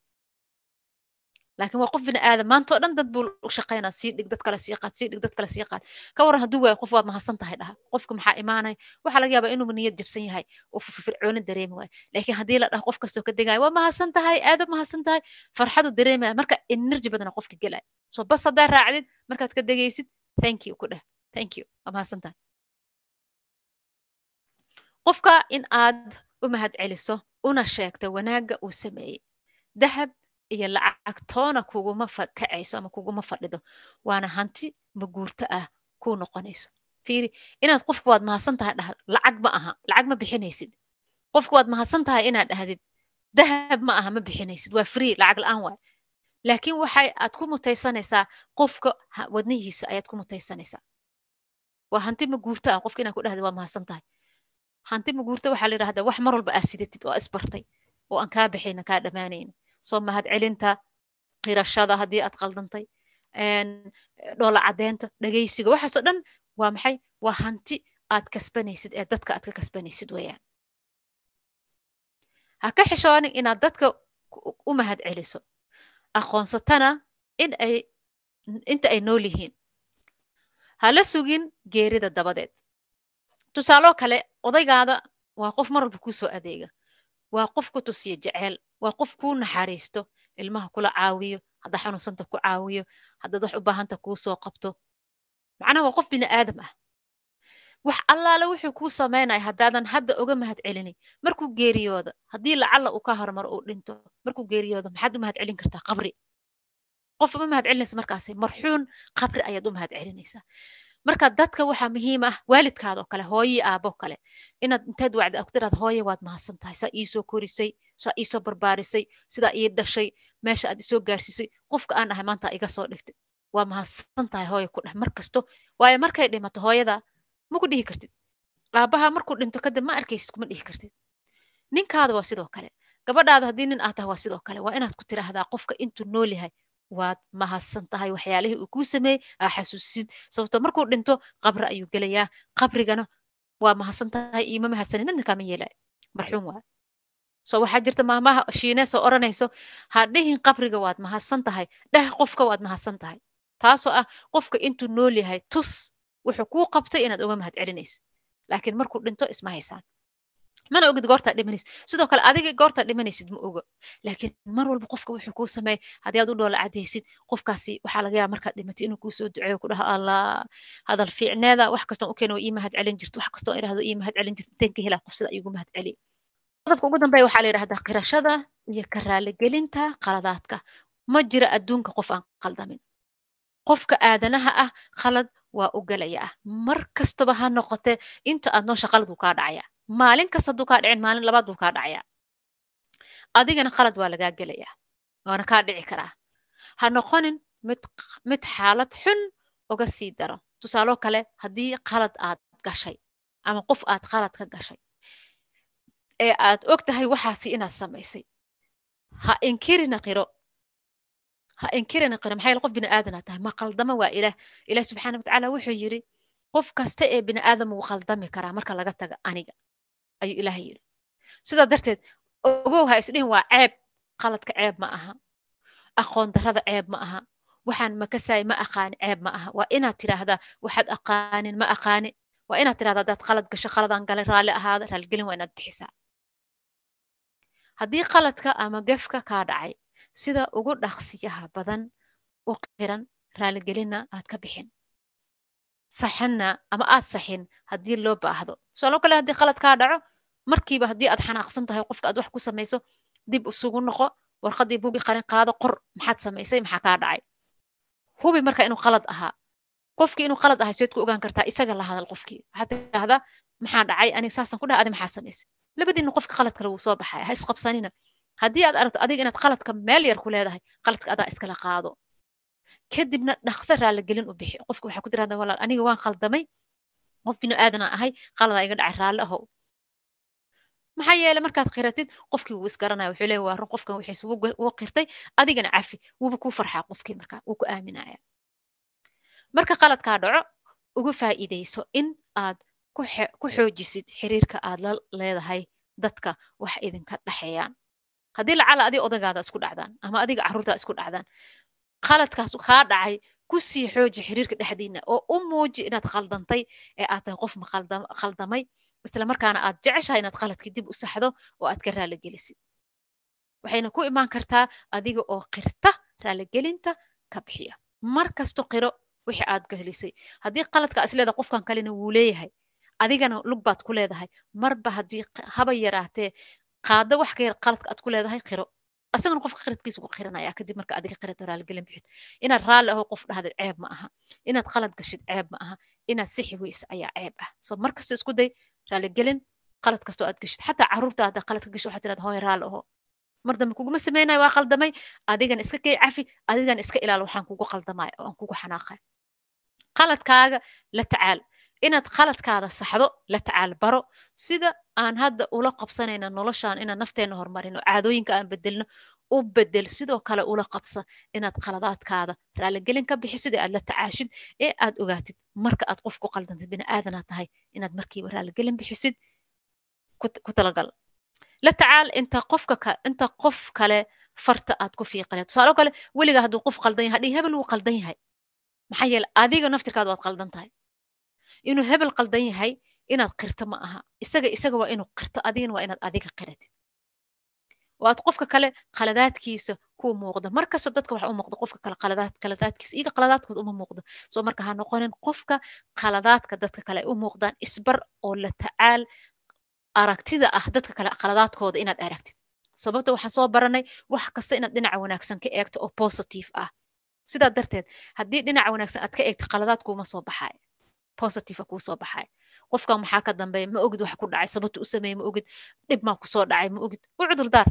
laakiin waa qof bini aadam maanta oo dhan dad buu u shaqaynaa sii dhig dad kale sii qaad sii dhig dad kale sii qaad. Ka waran hadduu waayo qof waad mahadsan tahay dhaha. Qofka maxaa imaanaya waxaa laga yaabaa inuu niyad jabsan yahay oo firfircooni dareemi waayo. Laakiin haddii la dhaho qof kastoo ka degaayo waa mahadsan tahay? Aada mahadsan tahay? Farxadu dareemaya marka energy badana qofka gelaya so bas haddaa raacdid markaad ka degaysid thank you ku dheh thank you. Waa mahadsan tahay? Qofka in aad u mahad celiso una sheegta wanaagga uu sameeyey. Dahab iyo lacag toona kuguma kacayso ama kuguma fadhido waana hanti maguurto ah kuu noqonayso. Fiiri inaad qofku waad mahadsan tahay dhah lacag ma aha lacag ma bixinaysid. Qofku waad mahadsan tahay inaad dhahdid dahab ma aha ma bixinaysid. Waa free lacag la'aan waay. Laakiin waxay aad ku mutaysanaysaa qofka wadnihiisa ayaad ku mutaysanaysaa. Waa hanti maguurto ah qofka inaad ku dhahdid waa mahadsan tahay. Hanti maguurto waxaa la yidhahdaa wax mar walba aad sidatid oo isbartay oo aan kaa baxayna kaa dhammaanayna soo mahad celinta qirashada haddii aad qaldantay dhoola caddeynta dhagaysiga waxaasoo dhan waa maxay? Waa hanti aad kasbanaysid ee dadka aad ka kasbanaysid weeyaan. Ha ka xishoonin inaad dadka u mahad celiso. Aqoonsatana in ay inta ay nool yihiin. Hala sugin geerida dabadeed. Tusaaloo kale odaygaada waa qof mar walba kuu soo adeega. Waa qof ku tusiya jeceel waa qof kuu naxariisto ilmaha kula caawiyo haddaa xanuunsanta ku caawiyo haddaad wax u baahanta kuu soo qabto. Macnaha waa qof bini aadam ah. Wax allaale wuxuu kuu samaynaya haddaadan hadda oga mahad celinin markuu geeriyooda haddii lacalla uu ka hormaro uu dhinto markuu geeriyooda maxaad u mahad celin kartaa qabri. Qof uma mahad celinaysa markaasi marxuun qabri ayaad u mahad celinaysaa marka dadka waxaa muhiim ah waalidkaada oo kale hooyii aabo kale inaad inteed wacdi ku tiraad hooye waad mahadsan saa iisoo korisay saa iisoo barbaarisay sidaa ii dhashay meesha aad isoo gaarsiisay qofka aan ahay maanta iga soo dhigtay. Waa mahadsan tahay hooye ku dheh mar waayo markay dhimato hooyada maku dhihi kartid. Aabaha markuu dhinto kadib ma arkaysid kuma dhihi kartid. Ninkaada waa sidoo kale. Gabadhaada haddii nin aad tahay waa sidoo kale. Waa inaad ku tiraahdaa qofka intuu nool yahay. Waad mahadsan tahay waxyaalihii uu kuu sameeyey aa xasuusid sababto markuu dhinto qabri ayuu gelayaa. Qabrigana waa mahadsan tahay iima mahadsanin midna yeelay. Marxuum waa so waxaa jirta maamaha shiinees oo odhanayso ha dhihin qabriga waad mahadsan tahay dheh qofka waad mahadsan tahay. Taasoo ah qofka intuu nool yahay tus wuxuu kuu qabtay inaad uga mahad celinayso. Laakiin markuu dhinto isma haysaan mana ogid goortaa dhimanaysid sidoo kale adiga goortaa dhimanaysid ma ogo. Laakiin mar walba qofka wuxuu kuu sameeyay haddii aad u dhoola cadaysid qofkaasi waxaa laga yaaba markaad dhimatay inuu kuu duceeyo ku dhaha allah hadal fiicneeda wax kastoon u keeno ii mahad celin jirto wax kastoon irahdo ii mahad celin jirto inteen ka helaa qof sida iigu mahad celiya qodobka ugu dambeeya waxaa la yidhahdaa qirashada iyo ka raaligelinta qaladaadka ma jira adduunka qof aan qaldamin qofka aadanaha ah qalad waa u gelaya ah. Mar kastaba ha noqotee inta aad noosha qalad wuu kaa dhacaya. Maalin kasta hadduu kaa dhicin maalin labaad buu kaa dhacaya. Adigana qalad waa lagaa gelayaa waana kaa dhici karaa. Ha noqonin mid mid xaalad xun uga sii daro. Tusaaloo kale haddii qalad aad gashay ama qof aad qalad ka gashay ee aad og tahay waxaasi inaad samaysay. Ha inkirina qiro. Ha inkirina qiro. Maxaa yeele qof bini aadanaa tahay. Ma qaldama waa ilaah. Ilaah subxaana watacaala wuxuu yidhi qof kasta ee bini aadam wuu qaldami karaa marka laga taga aniga ayuu ilaah yidhi. Sidaa darteed ogow ha isdhihin waa ceeb. Qaladka ceeb ma aha. Aqoon darrada ceeb ma aha. Waxaan makasaay ma aqaani ceeb ma aha. Waa inaad tidhaahdaa waxaad aqaanin ma aqaani waa inaad tidhahdaa haddaad qalad gasho qaladaan galay raalli ahaada raaligelin waa inaad bixisaa haddii qaladka ama gefka kaa dhacay sida ugu dhaqsiyaha badan u qiran raaligelinna aad ka bixin. Saxinna ama aad saxin haddii loo baahdo. Tusaalo kale haddii qalad kaa dhaco markiiba haddii aad xanaaqsan tahay qofka aad wax ku samayso dib isugu noqo warqadii bugi qalin qaado qor maxaad samaysay maxaa kaa dhacay? Hubi marka inuu qalad ahaa. Qofkii inuu qalad ahay seed ku ogaan kartaa isaga la hadal qofkii. Waxaad tidhaahdaa maxaa dhacay? Aniga saasan ku dhaha adi maxaa samaysay labadiina qofka qalad kale wuu soo baxaya ha isqabsanina. Haddii aad aragto adiga inaad qaladka meel yar ku leedahay qaladka adaa iskala qaado. Kadibna dhaqso raaligelin u bixi. Qofka waxaa ku tirahdaa walaal aniga waan qaldamay qof binu aadana ahay qaladaa iga dhacay raalli ahow. Maxaa yeelay markaad qiratid qofkii wuu isgaranaya wuxuu leeyahy waa run qofkan wixiis wuu qirtay. Adigana cafi wuuba kuu farxaa qofkii marka wuu ku aaminaya marka qaladkaa dhaco ugu faa'iidayso in aad ku xoojisid xiriirka aad la leedahay dadka wax idinka dhexeeyaan haddii lacala adiga odagaada isku dhacdaan ama adiga carruurtaa isku dhacdaan qaladkaas kaa dhacay ku sii xooji xiriirka dhexdiina oo u muuji inaad khaldantay ee aad tahay qof khaldamay isla markaana aad jeceshahay inaad qaladkii dib u saxdo oo aad ka raaligelisid waxayna ku imaan kartaa adiga oo qirta raaligelinta ka bixiya. Mar kasto qiro wixii aad gelisay haddii qaladka is leedahay qofkan kalena wuu leeyahay adigana lug baad ku leedahay. Marba haddii haba yaraatee qaado wax ka yar qaladka aad ku leedahay qiro. Asagana qofka qiradkiisa ku qiranaya kadib marka adiga qirata raaligelin bixid. Inaad raalli aho qof dhahda ceeb ma aha. Inaad qalad gashid ceeb ma aha. Inaad sixi weysa ayaa ceeb ah. Soo mar kasta isku day raaligelin qalad kastoo aad gashid. Xataa carruurta haddaa qalad ka waxaad tirahda hooy raalli aho mar dambe kuguma samaynayo waa qaldamay. Adigana iska kay cafi adigana iska ilaalo waxaan kugu qaldamaya oo aan kugu xanaaqay. Qaladkaaga la tacaal inaad qaladkaada saxdo la tacaal baro. Sida aan hadda ula qabsanayna noloshaan inaan nafteena horumarino caadooyinka aan bedelno u bedel sidoo kale ula qabsa inaad qaladaadkaada raaligelin ka bixisid ee aad la tacaashid ee aad ogaatid marka aad qof ku qaldantid bini aadanaad tahay inaad markiiba raaligelin bixisid ku talagal. La tacaal inta qofka inta qof kale farta aad ku fiiqaneed. Tusaalo kale weliga hadduu qof qaldan yahay hadhii wuu qaldan yahay maxaa yeele adiga naftirkaada waad qaldan tahay inuu hebel qaldan yahay inaad qirto ma aha. Isaga isaga waa inuu qirto adigana waa inaad adiga qiratid oo aad qofka kale qaladaadkiisa ku muuqdo. Markastoo dadka waxa u muuqdo qofka kale qaladaad qaladaadkiisa iyaga qaladaadkood uma muuqdo. Soo marka ha noqonin qofka qaladaadka dadka kale ay u muuqdaan isbar oo la tacaal aragtida ah dadka kale qaladaadkooda inaad aragtid. Sababta waxaan soo baranay wax kasta inaad dhinaca wanaagsan ka eegto oo positive ah. Sidaa darteed haddii dhinaca wanaagsan aad ka eegto qaladaad kuuma soo baxaay positive kuu soo baxaay qofkan maxaa ka dambeeya ma ogid wax ku dhacay sababta u sameeye ma ogid. Dhib maa ku soo dhacay ma ogid. U cudurdaar